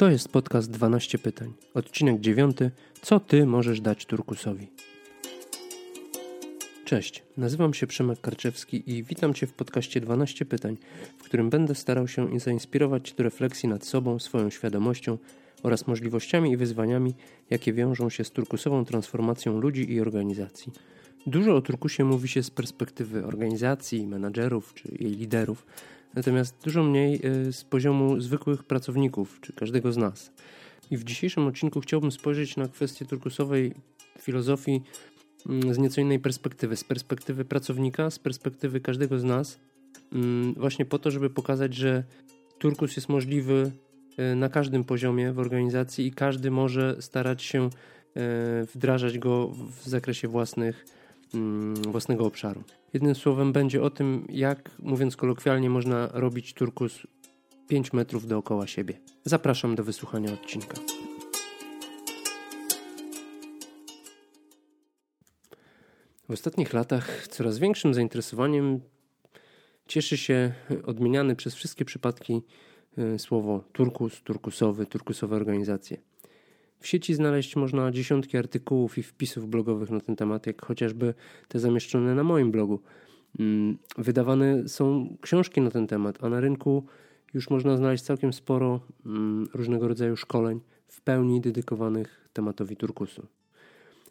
To jest podcast 12 pytań. Odcinek 9. Co ty możesz dać turkusowi? Cześć, nazywam się Przemek Karczewski i witam cię w podcaście 12 pytań, w którym będę starał się zainspirować cię do refleksji nad sobą, swoją świadomością oraz możliwościami i wyzwaniami, jakie wiążą się z turkusową transformacją ludzi i organizacji. Dużo o turkusie mówi się z perspektywy organizacji, menadżerów czy jej liderów, natomiast dużo mniej y, z poziomu zwykłych pracowników, czy każdego z nas. I w dzisiejszym odcinku chciałbym spojrzeć na kwestię turkusowej filozofii mm, z nieco innej perspektywy, z perspektywy pracownika, z perspektywy każdego z nas, mm, właśnie po to, żeby pokazać, że turkus jest możliwy y, na każdym poziomie w organizacji i każdy może starać się y, wdrażać go w zakresie własnych Mm, własnego obszaru. Jednym słowem będzie o tym, jak, mówiąc kolokwialnie, można robić turkus 5 metrów dookoła siebie. Zapraszam do wysłuchania odcinka. W ostatnich latach coraz większym zainteresowaniem cieszy się odmieniany przez wszystkie przypadki e, słowo turkus, turkusowy, turkusowe organizacje. W sieci znaleźć można dziesiątki artykułów i wpisów blogowych na ten temat, jak chociażby te zamieszczone na moim blogu. Mm, wydawane są książki na ten temat, a na rynku już można znaleźć całkiem sporo mm, różnego rodzaju szkoleń w pełni dedykowanych tematowi turkusu.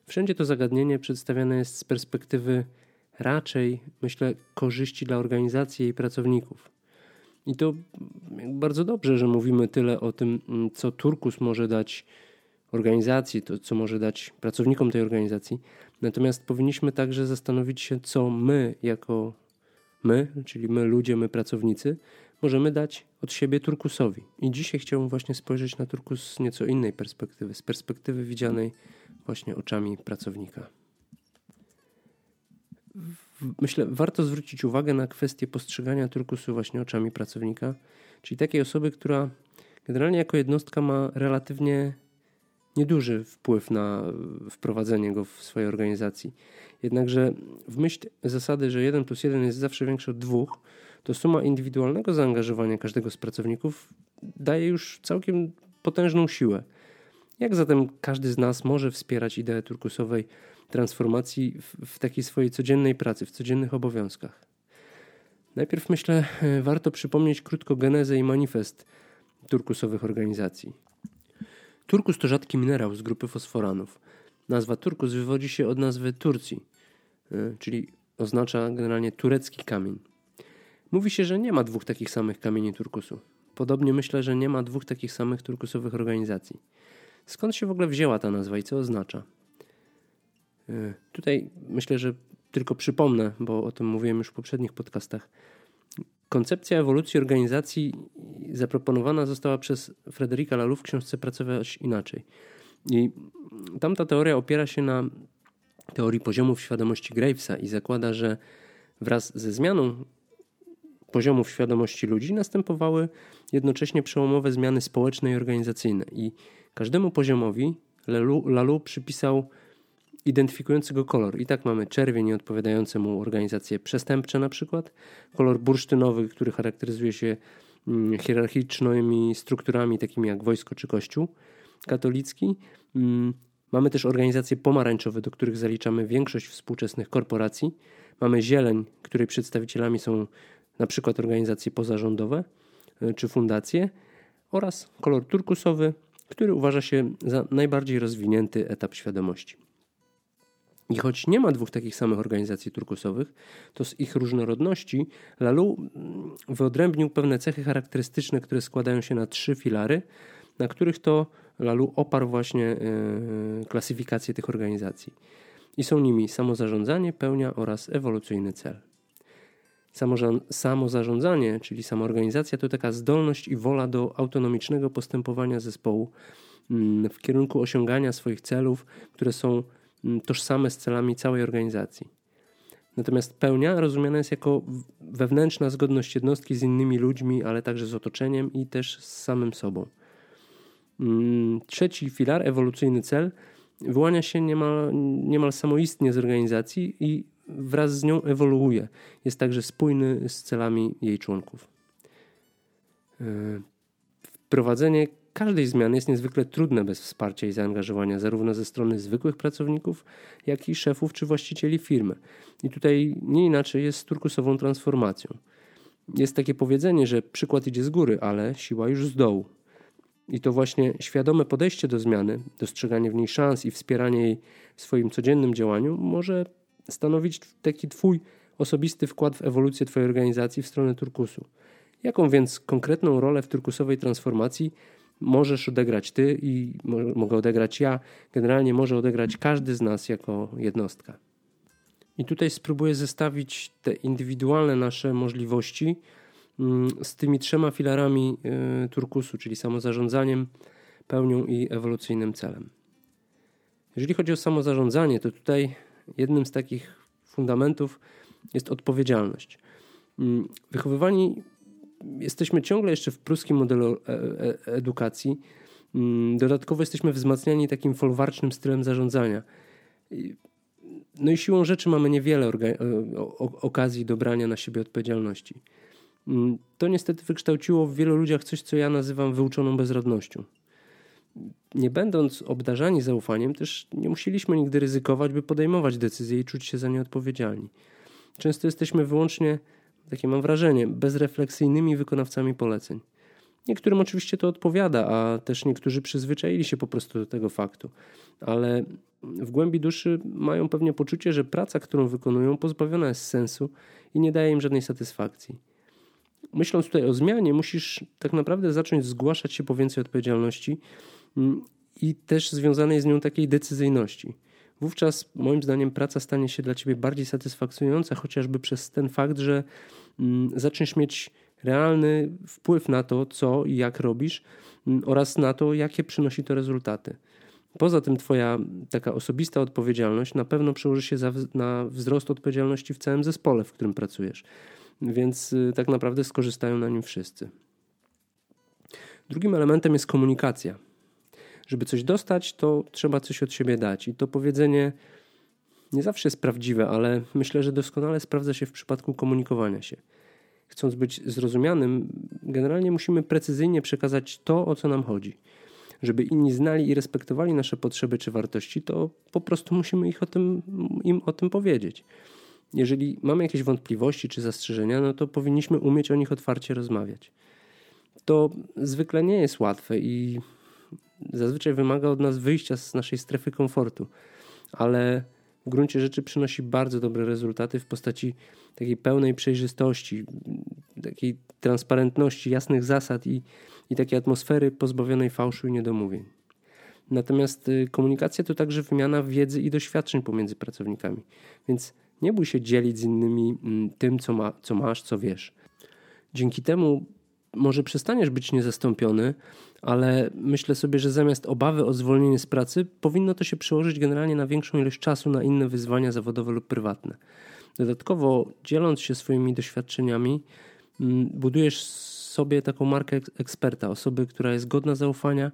Wszędzie to zagadnienie przedstawiane jest z perspektywy raczej, myślę, korzyści dla organizacji i pracowników. I to bardzo dobrze, że mówimy tyle o tym, mm, co turkus może dać organizacji, to co może dać pracownikom tej organizacji. Natomiast powinniśmy także zastanowić się, co my, jako my, czyli my ludzie, my pracownicy, możemy dać od siebie turkusowi. I dzisiaj chciałbym właśnie spojrzeć na turkus z nieco innej perspektywy, z perspektywy widzianej właśnie oczami pracownika. Myślę, warto zwrócić uwagę na kwestię postrzegania turkusu właśnie oczami pracownika, czyli takiej osoby, która generalnie jako jednostka ma relatywnie nieduży wpływ na wprowadzenie go w swojej organizacji. Jednakże w myśl zasady, że 1 plus 1 jest zawsze większy od 2, to suma indywidualnego zaangażowania każdego z pracowników daje już całkiem potężną siłę. Jak zatem każdy z nas może wspierać ideę turkusowej transformacji w, w takiej swojej codziennej pracy, w codziennych obowiązkach? Najpierw myślę, warto przypomnieć krótko genezę i manifest turkusowych organizacji. Turkus to rzadki minerał z grupy fosforanów. Nazwa turkus wywodzi się od nazwy Turcji, e, czyli oznacza generalnie turecki kamień. Mówi się, że nie ma dwóch takich samych kamieni turkusu. Podobnie myślę, że nie ma dwóch takich samych turkusowych organizacji. Skąd się w ogóle wzięła ta nazwa i co oznacza? E, tutaj myślę, że tylko przypomnę, bo o tym mówiłem już w poprzednich podcastach. Koncepcja ewolucji organizacji zaproponowana została przez Frederica Laloux w książce Pracować inaczej. I tamta teoria opiera się na teorii poziomów świadomości Gravesa i zakłada, że wraz ze zmianą poziomów świadomości ludzi następowały jednocześnie przełomowe zmiany społeczne i organizacyjne. I każdemu poziomowi Lalu przypisał identyfikujący go kolor. I tak mamy czerwień odpowiadający mu organizacje przestępcze na przykład, kolor bursztynowy, który charakteryzuje się mm, hierarchicznymi strukturami takimi jak wojsko czy kościół katolicki. Mm, mamy też organizacje pomarańczowe, do których zaliczamy większość współczesnych korporacji. Mamy zieleń, której przedstawicielami są na przykład organizacje pozarządowe e, czy fundacje oraz kolor turkusowy, który uważa się za najbardziej rozwinięty etap świadomości. I choć nie ma dwóch takich samych organizacji turkusowych, to z ich różnorodności Lalu mm, wyodrębnił pewne cechy charakterystyczne, które składają się na trzy filary, na których to Lalu oparł właśnie yy, klasyfikację tych organizacji. I są nimi samozarządzanie, pełnia oraz ewolucyjny cel. Samozarządzanie, czyli samoorganizacja, to taka zdolność i wola do autonomicznego postępowania zespołu mm, w kierunku osiągania swoich celów, które są tożsame z celami całej organizacji. Natomiast pełnia rozumiana jest jako wewnętrzna zgodność jednostki z innymi ludźmi, ale także z otoczeniem i też z samym sobą. Trzeci filar, ewolucyjny cel, wyłania się niemal, niemal samoistnie z organizacji i wraz z nią ewoluuje. Jest także spójny z celami jej członków. E, każdej zmiany jest niezwykle trudne bez wsparcia i zaangażowania zarówno ze strony zwykłych pracowników, jak i szefów czy właścicieli firmy. I tutaj nie inaczej jest z turkusową transformacją. Jest takie powiedzenie, że przykład idzie z góry, ale siła już z dołu. I to właśnie świadome podejście do zmiany, dostrzeganie w niej szans i wspieranie jej w swoim codziennym działaniu może stanowić taki Twój osobisty wkład w ewolucję Twojej organizacji w stronę turkusu. Jaką więc konkretną rolę w turkusowej transformacji możesz odegrać Ty i mogę odegrać ja, generalnie może odegrać każdy z nas jako jednostka. I tutaj spróbuję zestawić te indywidualne nasze możliwości mm, z tymi trzema filarami y, turkusu, czyli samozarządzaniem, pełnią i ewolucyjnym celem. Jeżeli chodzi o samozarządzanie, to tutaj jednym z takich fundamentów jest odpowiedzialność. Mm, wychowywani jesteśmy ciągle jeszcze w pruskim modelu e, e, edukacji. Mm, dodatkowo jesteśmy wzmacniani takim folwarcznym stylem zarządzania. No i siłą rzeczy mamy niewiele e, okazji do brania na siebie odpowiedzialności. Mm, to niestety wykształciło w wielu ludziach coś, co ja nazywam wyuczoną bezrodnością. Nie będąc obdarzani zaufaniem, też nie musieliśmy nigdy ryzykować, by podejmować decyzje i czuć się za nie odpowiedzialni. Często jesteśmy wyłącznie, takie mam wrażenie, bezrefleksyjnymi wykonawcami poleceń. Niektórym oczywiście to odpowiada, a też niektórzy przyzwyczaili się po prostu do tego faktu, ale w głębi duszy mają pewnie poczucie, że praca, którą wykonują, pozbawiona jest sensu i nie daje im żadnej satysfakcji. Myśląc tutaj o zmianie, musisz tak naprawdę zacząć zgłaszać się po więcej odpowiedzialności mm, i też związanej z nią takiej decyzyjności. Wówczas, moim zdaniem, praca stanie się dla ciebie bardziej satysfakcjonująca, chociażby przez ten fakt, że mm, zaczniesz mieć realny wpływ na to, co i jak robisz mm, oraz na to, jakie przynosi to rezultaty. Poza tym, Twoja taka osobista odpowiedzialność na pewno przełoży się na wzrost odpowiedzialności w całym zespole, w którym pracujesz. Więc y, tak naprawdę skorzystają na nim wszyscy. Drugim elementem jest komunikacja. Żeby coś dostać, to trzeba coś od siebie dać. I to powiedzenie nie zawsze jest prawdziwe, ale myślę, że doskonale sprawdza się w przypadku komunikowania się chcąc być zrozumianym, generalnie musimy precyzyjnie przekazać to, o co nam chodzi. Żeby inni znali i respektowali nasze potrzeby czy wartości, to po prostu musimy ich o tym, im o tym powiedzieć. Jeżeli mamy jakieś wątpliwości czy zastrzeżenia, no to powinniśmy umieć o nich otwarcie rozmawiać. To zwykle nie jest łatwe i zazwyczaj wymaga od nas wyjścia z naszej strefy komfortu, ale w gruncie rzeczy przynosi bardzo dobre rezultaty w postaci takiej pełnej przejrzystości, takiej transparentności, jasnych zasad i, i takiej atmosfery pozbawionej fałszu i niedomówień. Natomiast y, komunikacja to także wymiana wiedzy i doświadczeń pomiędzy pracownikami. Więc nie bój się dzielić z innymi mm, tym, co, ma, co masz, co wiesz. Dzięki temu może przestaniesz być niezastąpiony, ale myślę sobie, że zamiast obawy o zwolnienie z pracy, powinno to się przełożyć generalnie na większą ilość czasu na inne wyzwania zawodowe lub prywatne. Dodatkowo, dzieląc się swoimi doświadczeniami, mm, budujesz sobie taką markę eksperta, osoby, która jest godna zaufania,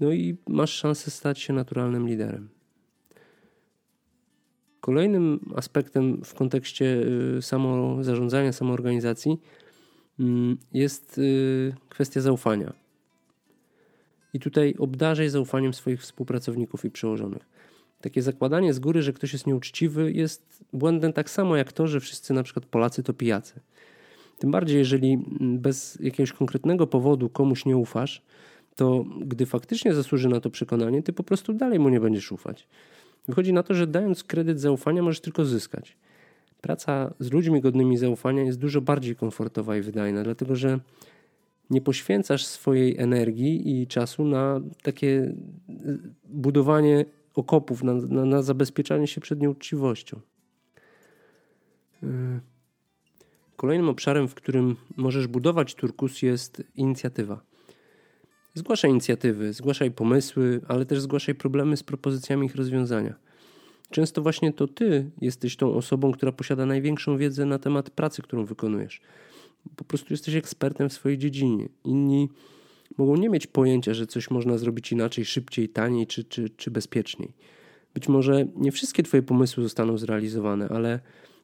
no i masz szansę stać się naturalnym liderem. Kolejnym aspektem w kontekście y, samozarządzania, samoorganizacji jest y, kwestia zaufania. I tutaj obdarzaj zaufaniem swoich współpracowników i przełożonych. Takie zakładanie z góry, że ktoś jest nieuczciwy, jest błędem tak samo jak to, że wszyscy na przykład Polacy to pijacy. Tym bardziej, jeżeli bez jakiegoś konkretnego powodu komuś nie ufasz, to gdy faktycznie zasłuży na to przekonanie, ty po prostu dalej mu nie będziesz ufać. Wychodzi na to, że dając kredyt zaufania możesz tylko zyskać. Praca z ludźmi godnymi zaufania jest dużo bardziej komfortowa i wydajna, dlatego że nie poświęcasz swojej energii i czasu na takie budowanie okopów, na, na, na zabezpieczanie się przed nieuczciwością. E, kolejnym obszarem, w którym możesz budować turkus, jest inicjatywa. Zgłaszaj inicjatywy, zgłaszaj pomysły, ale też zgłaszaj problemy z propozycjami ich rozwiązania. Często właśnie to ty jesteś tą osobą, która posiada największą wiedzę na temat pracy, którą wykonujesz. Po prostu jesteś ekspertem w swojej dziedzinie. Inni mogą nie mieć pojęcia, że coś można zrobić inaczej, szybciej, taniej czy, czy, czy bezpieczniej. Być może nie wszystkie Twoje pomysły zostaną zrealizowane, ale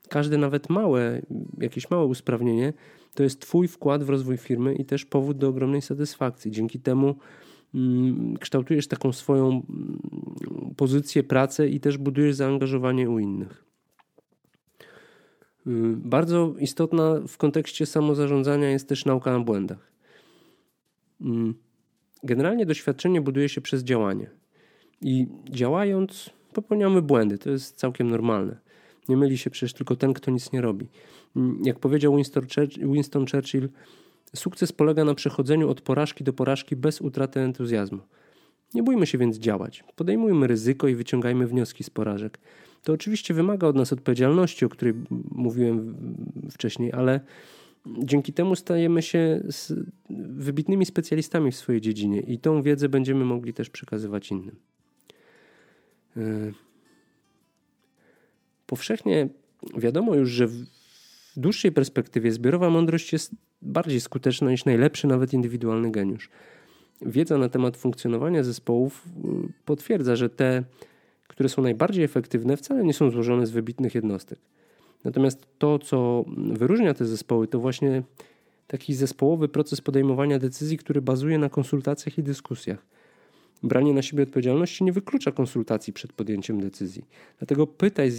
każde nawet małe, jakieś małe usprawnienie to jest Twój wkład w rozwój firmy i też powód do ogromnej satysfakcji. Dzięki temu kształtujesz taką swoją mm, pozycję, pracę i też budujesz zaangażowanie u innych. Y, bardzo istotna w kontekście samozarządzania jest też nauka na błędach. Mm, generalnie doświadczenie buduje się przez działanie. I działając, popełniamy błędy. To jest całkiem normalne. Nie myli się przecież tylko ten, kto nic nie robi. Mm, jak powiedział Winston Churchill, sukces polega na przechodzeniu od porażki do porażki bez utraty entuzjazmu. Nie bójmy się więc działać. Podejmujmy ryzyko i wyciągajmy wnioski z porażek. To oczywiście wymaga od nas odpowiedzialności, o której mówiłem wcześniej, ale dzięki temu stajemy się wybitnymi specjalistami w swojej dziedzinie i tą wiedzę będziemy mogli też przekazywać innym. E, powszechnie wiadomo już, że w dłuższej perspektywie zbiorowa mądrość jest bardziej skuteczna niż najlepszy, nawet indywidualny geniusz. Wiedza na temat funkcjonowania zespołów y, potwierdza, że te, które są najbardziej efektywne, wcale nie są złożone z wybitnych jednostek. Natomiast to, co wyróżnia te zespoły, to właśnie taki zespołowy proces podejmowania decyzji, który bazuje na konsultacjach i dyskusjach. Branie na siebie odpowiedzialności nie wyklucza konsultacji przed podjęciem decyzji. Dlatego pytaj,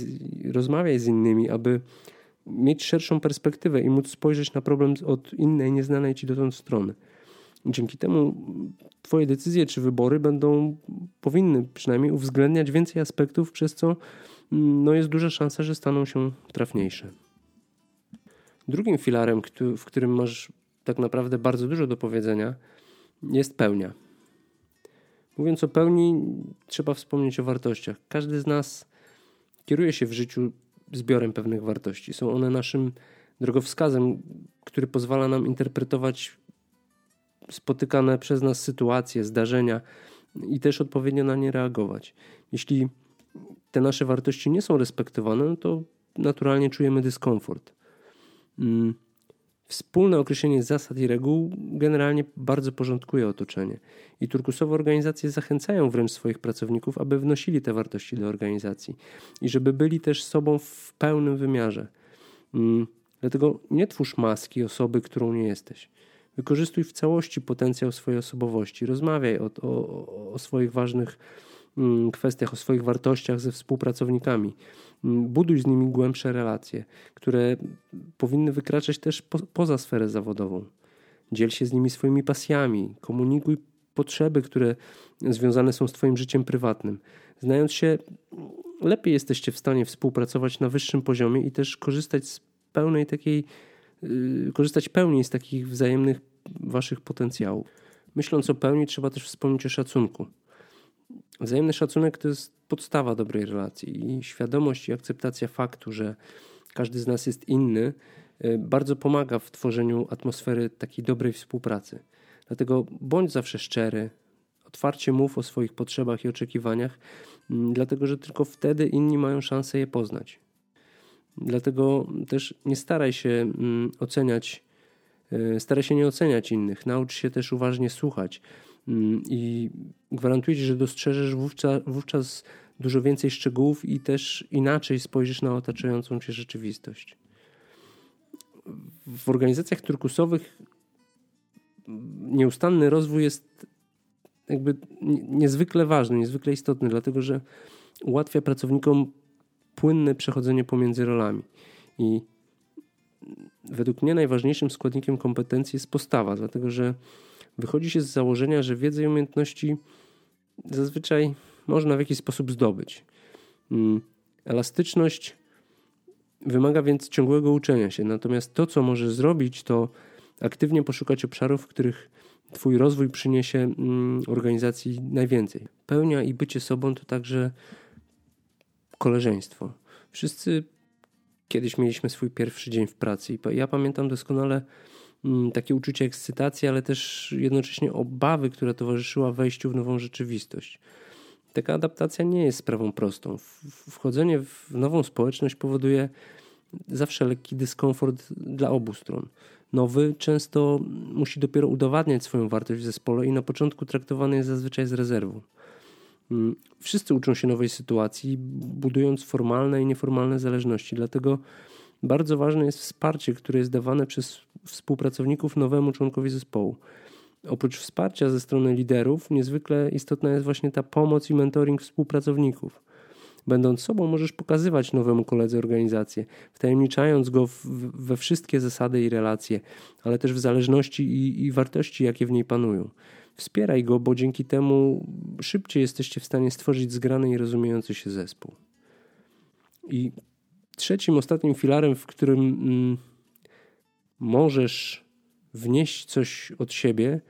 rozmawiaj z innymi, aby mieć szerszą perspektywę i móc spojrzeć na problem od innej, nieznanej ci dotąd strony. Dzięki temu Twoje decyzje czy wybory będą, powinny przynajmniej uwzględniać więcej aspektów, przez co mm, no, jest duża szansa, że staną się trafniejsze. Drugim filarem, w którym masz tak naprawdę bardzo dużo do powiedzenia, jest pełnia. Mówiąc o pełni, trzeba wspomnieć o wartościach. Każdy z nas kieruje się w życiu zbiorem pewnych wartości. Są one naszym drogowskazem, który pozwala nam interpretować spotykane przez nas sytuacje, zdarzenia i też odpowiednio na nie reagować. Jeśli te nasze wartości nie są respektowane, no to naturalnie czujemy dyskomfort. Wspólne określenie zasad i reguł generalnie bardzo porządkuje otoczenie i turkusowe organizacje zachęcają wręcz swoich pracowników, aby wnosili te wartości do organizacji i żeby byli też sobą w pełnym wymiarze. Mm, dlatego nie twórz maski osoby, którą nie jesteś. Wykorzystuj w całości potencjał swojej osobowości. Rozmawiaj o, o, o swoich ważnych kwestiach, o swoich wartościach ze współpracownikami. Mm, buduj z nimi głębsze relacje, które powinny wykraczać też po, poza sferę zawodową. Dziel się z nimi swoimi pasjami, komunikuj potrzeby, które związane są z Twoim życiem prywatnym. Znając się, lepiej jesteście w stanie współpracować na wyższym poziomie i też korzystać z pełnej takiej, yy, korzystać pełniej z takich wzajemnych Waszych potencjałów. Myśląc o pełni, trzeba też wspomnieć o szacunku. Wzajemny szacunek to jest podstawa dobrej relacji i świadomość i akceptacja faktu, że każdy z nas jest inny, y, bardzo pomaga w tworzeniu atmosfery takiej dobrej współpracy. Dlatego bądź zawsze szczery, otwarcie mów o swoich potrzebach i oczekiwaniach, mm, dlatego że tylko wtedy inni mają szansę je poznać. Dlatego też nie staraj się mm, oceniać, y, staraj się nie oceniać innych, naucz się też uważnie słuchać i gwarantuję Ci, że dostrzeżesz wówczas, wówczas dużo więcej szczegółów i też inaczej spojrzysz na otaczającą Cię rzeczywistość. W organizacjach turkusowych nieustanny rozwój jest jakby niezwykle ważny, niezwykle istotny, dlatego że ułatwia pracownikom płynne przechodzenie pomiędzy rolami. I według mnie najważniejszym składnikiem kompetencji jest postawa, dlatego że wychodzi się z założenia, że wiedzę i umiejętności zazwyczaj można w jakiś sposób zdobyć. Mm, elastyczność wymaga więc ciągłego uczenia się, natomiast to, co możesz zrobić, to aktywnie poszukać obszarów, w których Twój rozwój przyniesie mm, organizacji najwięcej. Pełnia i bycie sobą to także koleżeństwo. Wszyscy kiedyś mieliśmy swój pierwszy dzień w pracy i ja pamiętam doskonale takie uczucie ekscytacji, ale też jednocześnie obawy, która towarzyszyła wejściu w nową rzeczywistość. Taka adaptacja nie jest sprawą prostą. Wchodzenie w nową społeczność powoduje zawsze lekki dyskomfort dla obu stron. Nowy często musi dopiero udowadniać swoją wartość w zespole i na początku traktowany jest zazwyczaj z rezerwą. Mm, wszyscy uczą się nowej sytuacji, budując formalne i nieformalne zależności, dlatego bardzo ważne jest wsparcie, które jest dawane przez współpracowników nowemu członkowi zespołu. oprócz wsparcia ze strony liderów, niezwykle istotna jest właśnie ta pomoc i mentoring współpracowników. Będąc sobą, możesz pokazywać nowemu koledze organizację, wtajemniczając go w, we wszystkie zasady i relacje, ale też w zależności i, i wartości, jakie w niej panują. Wspieraj go, bo dzięki temu szybciej jesteście w stanie stworzyć zgrany i rozumiejący się zespół. I trzecim, ostatnim filarem, w którym mm, możesz wnieść coś od siebie,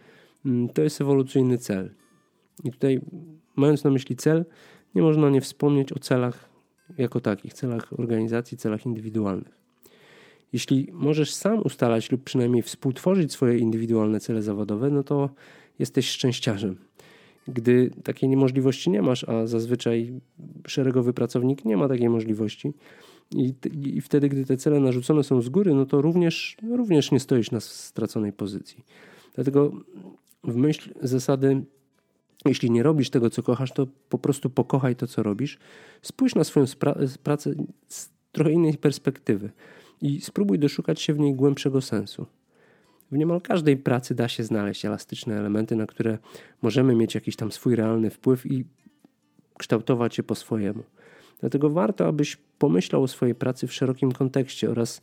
mm, to jest ewolucyjny cel. I tutaj, mając na myśli cel, nie można nie wspomnieć o celach jako takich, celach organizacji, celach indywidualnych. Jeśli możesz sam ustalać lub przynajmniej współtworzyć swoje indywidualne cele zawodowe, no to jesteś szczęściarzem. Gdy takiej niemożliwości nie masz, a zazwyczaj szeregowy pracownik nie ma takiej możliwości, i, i wtedy, gdy te cele narzucone są z góry, no to również, również nie stoisz na straconej pozycji. Dlatego w myśl zasady jeśli nie robisz tego, co kochasz, to po prostu pokochaj to, co robisz. Spójrz na swoją pracę z trochę innej perspektywy i spróbuj doszukać się w niej głębszego sensu. W niemal każdej pracy da się znaleźć elastyczne elementy, na które możemy mieć jakiś tam swój realny wpływ i kształtować je po swojemu. Dlatego warto, abyś pomyślał o swojej pracy w szerokim kontekście oraz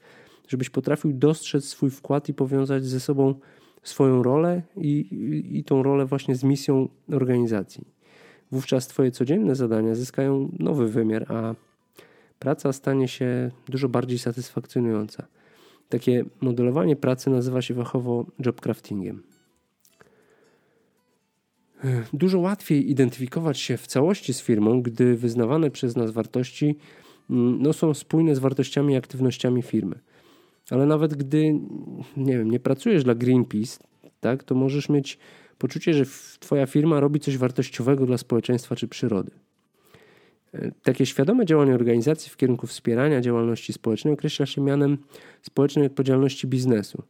żebyś potrafił dostrzec swój wkład i powiązać ze sobą swoją rolę i, i, i tą rolę właśnie z misją organizacji. Wówczas Twoje codzienne zadania zyskają nowy wymiar, a praca stanie się dużo bardziej satysfakcjonująca. Takie modelowanie pracy nazywa się fachowo jobcraftingiem. Dużo łatwiej identyfikować się w całości z firmą, gdy wyznawane przez nas wartości mm, no, są spójne z wartościami i aktywnościami firmy. Ale nawet gdy nie wiem, nie pracujesz dla Greenpeace, tak, to możesz mieć poczucie, że twoja firma robi coś wartościowego dla społeczeństwa czy przyrody. E, takie świadome działanie organizacji w kierunku wspierania działalności społecznej określa się mianem społecznej odpowiedzialności biznesu.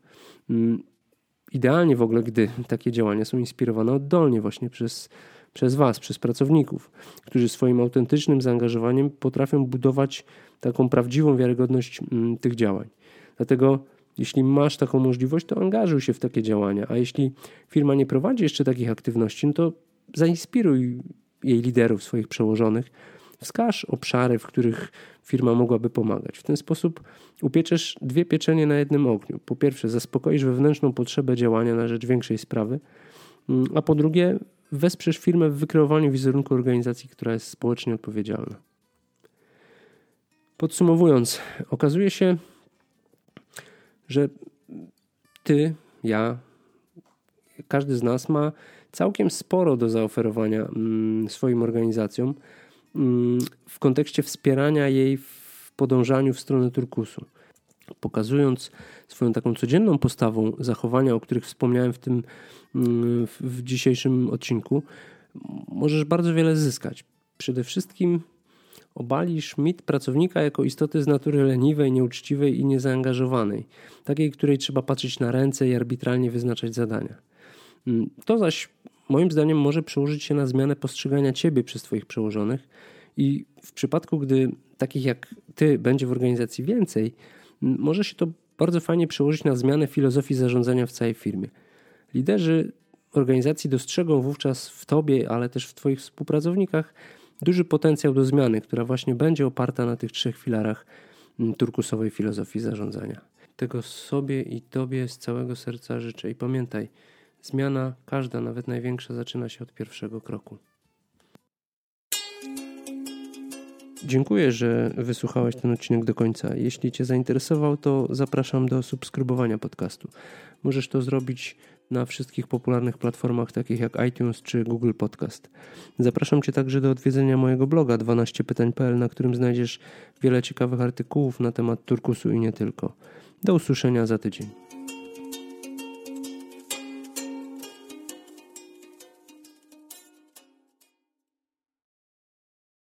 Idealnie w ogóle, gdy takie działania są inspirowane oddolnie właśnie przez, przez Was, przez pracowników, którzy swoim autentycznym zaangażowaniem potrafią budować taką prawdziwą wiarygodność mm, tych działań. Dlatego jeśli masz taką możliwość, to angażuj się w takie działania, a jeśli firma nie prowadzi jeszcze takich aktywności, no to zainspiruj jej liderów, swoich przełożonych, wskaż obszary, w których firma mogłaby pomagać. W ten sposób upieczesz dwie pieczenie na jednym ogniu. Po pierwsze, zaspokoisz wewnętrzną potrzebę działania na rzecz większej sprawy, mm, a po drugie, wesprzesz firmę w wykreowaniu wizerunku organizacji, która jest społecznie odpowiedzialna. Podsumowując, okazuje się, że ty, ja, każdy z nas ma całkiem sporo do zaoferowania mm, swoim organizacjom w kontekście wspierania jej w podążaniu w stronę turkusu. Pokazując swoją taką codzienną postawą zachowania, o których wspomniałem w tym mm, w dzisiejszym odcinku, możesz bardzo wiele zyskać. Przede wszystkim obalisz mit pracownika jako istoty z natury leniwej, nieuczciwej i niezaangażowanej, takiej, której trzeba patrzeć na ręce i arbitralnie wyznaczać zadania. Mm, to zaś moim zdaniem może przełożyć się na zmianę postrzegania ciebie przez twoich przełożonych i w przypadku, gdy takich jak ty będzie w organizacji więcej, może się to bardzo fajnie przełożyć na zmianę filozofii zarządzania w całej firmie. Liderzy organizacji dostrzegą wówczas w tobie, ale też w twoich współpracownikach duży potencjał do zmiany, która właśnie będzie oparta na tych trzech filarach turkusowej filozofii zarządzania. Tego sobie i Tobie z całego serca życzę i pamiętaj, zmiana, każda, nawet największa, zaczyna się od pierwszego kroku. Dziękuję, że wysłuchałeś ten odcinek do końca. Jeśli Cię zainteresował, to zapraszam do subskrybowania podcastu. Możesz to zrobić na wszystkich popularnych platformach takich jak iTunes czy Google Podcast. Zapraszam Cię także do odwiedzenia mojego bloga 12pytań.pl, na którym znajdziesz wiele ciekawych artykułów na temat turkusu i nie tylko. Do usłyszenia za tydzień.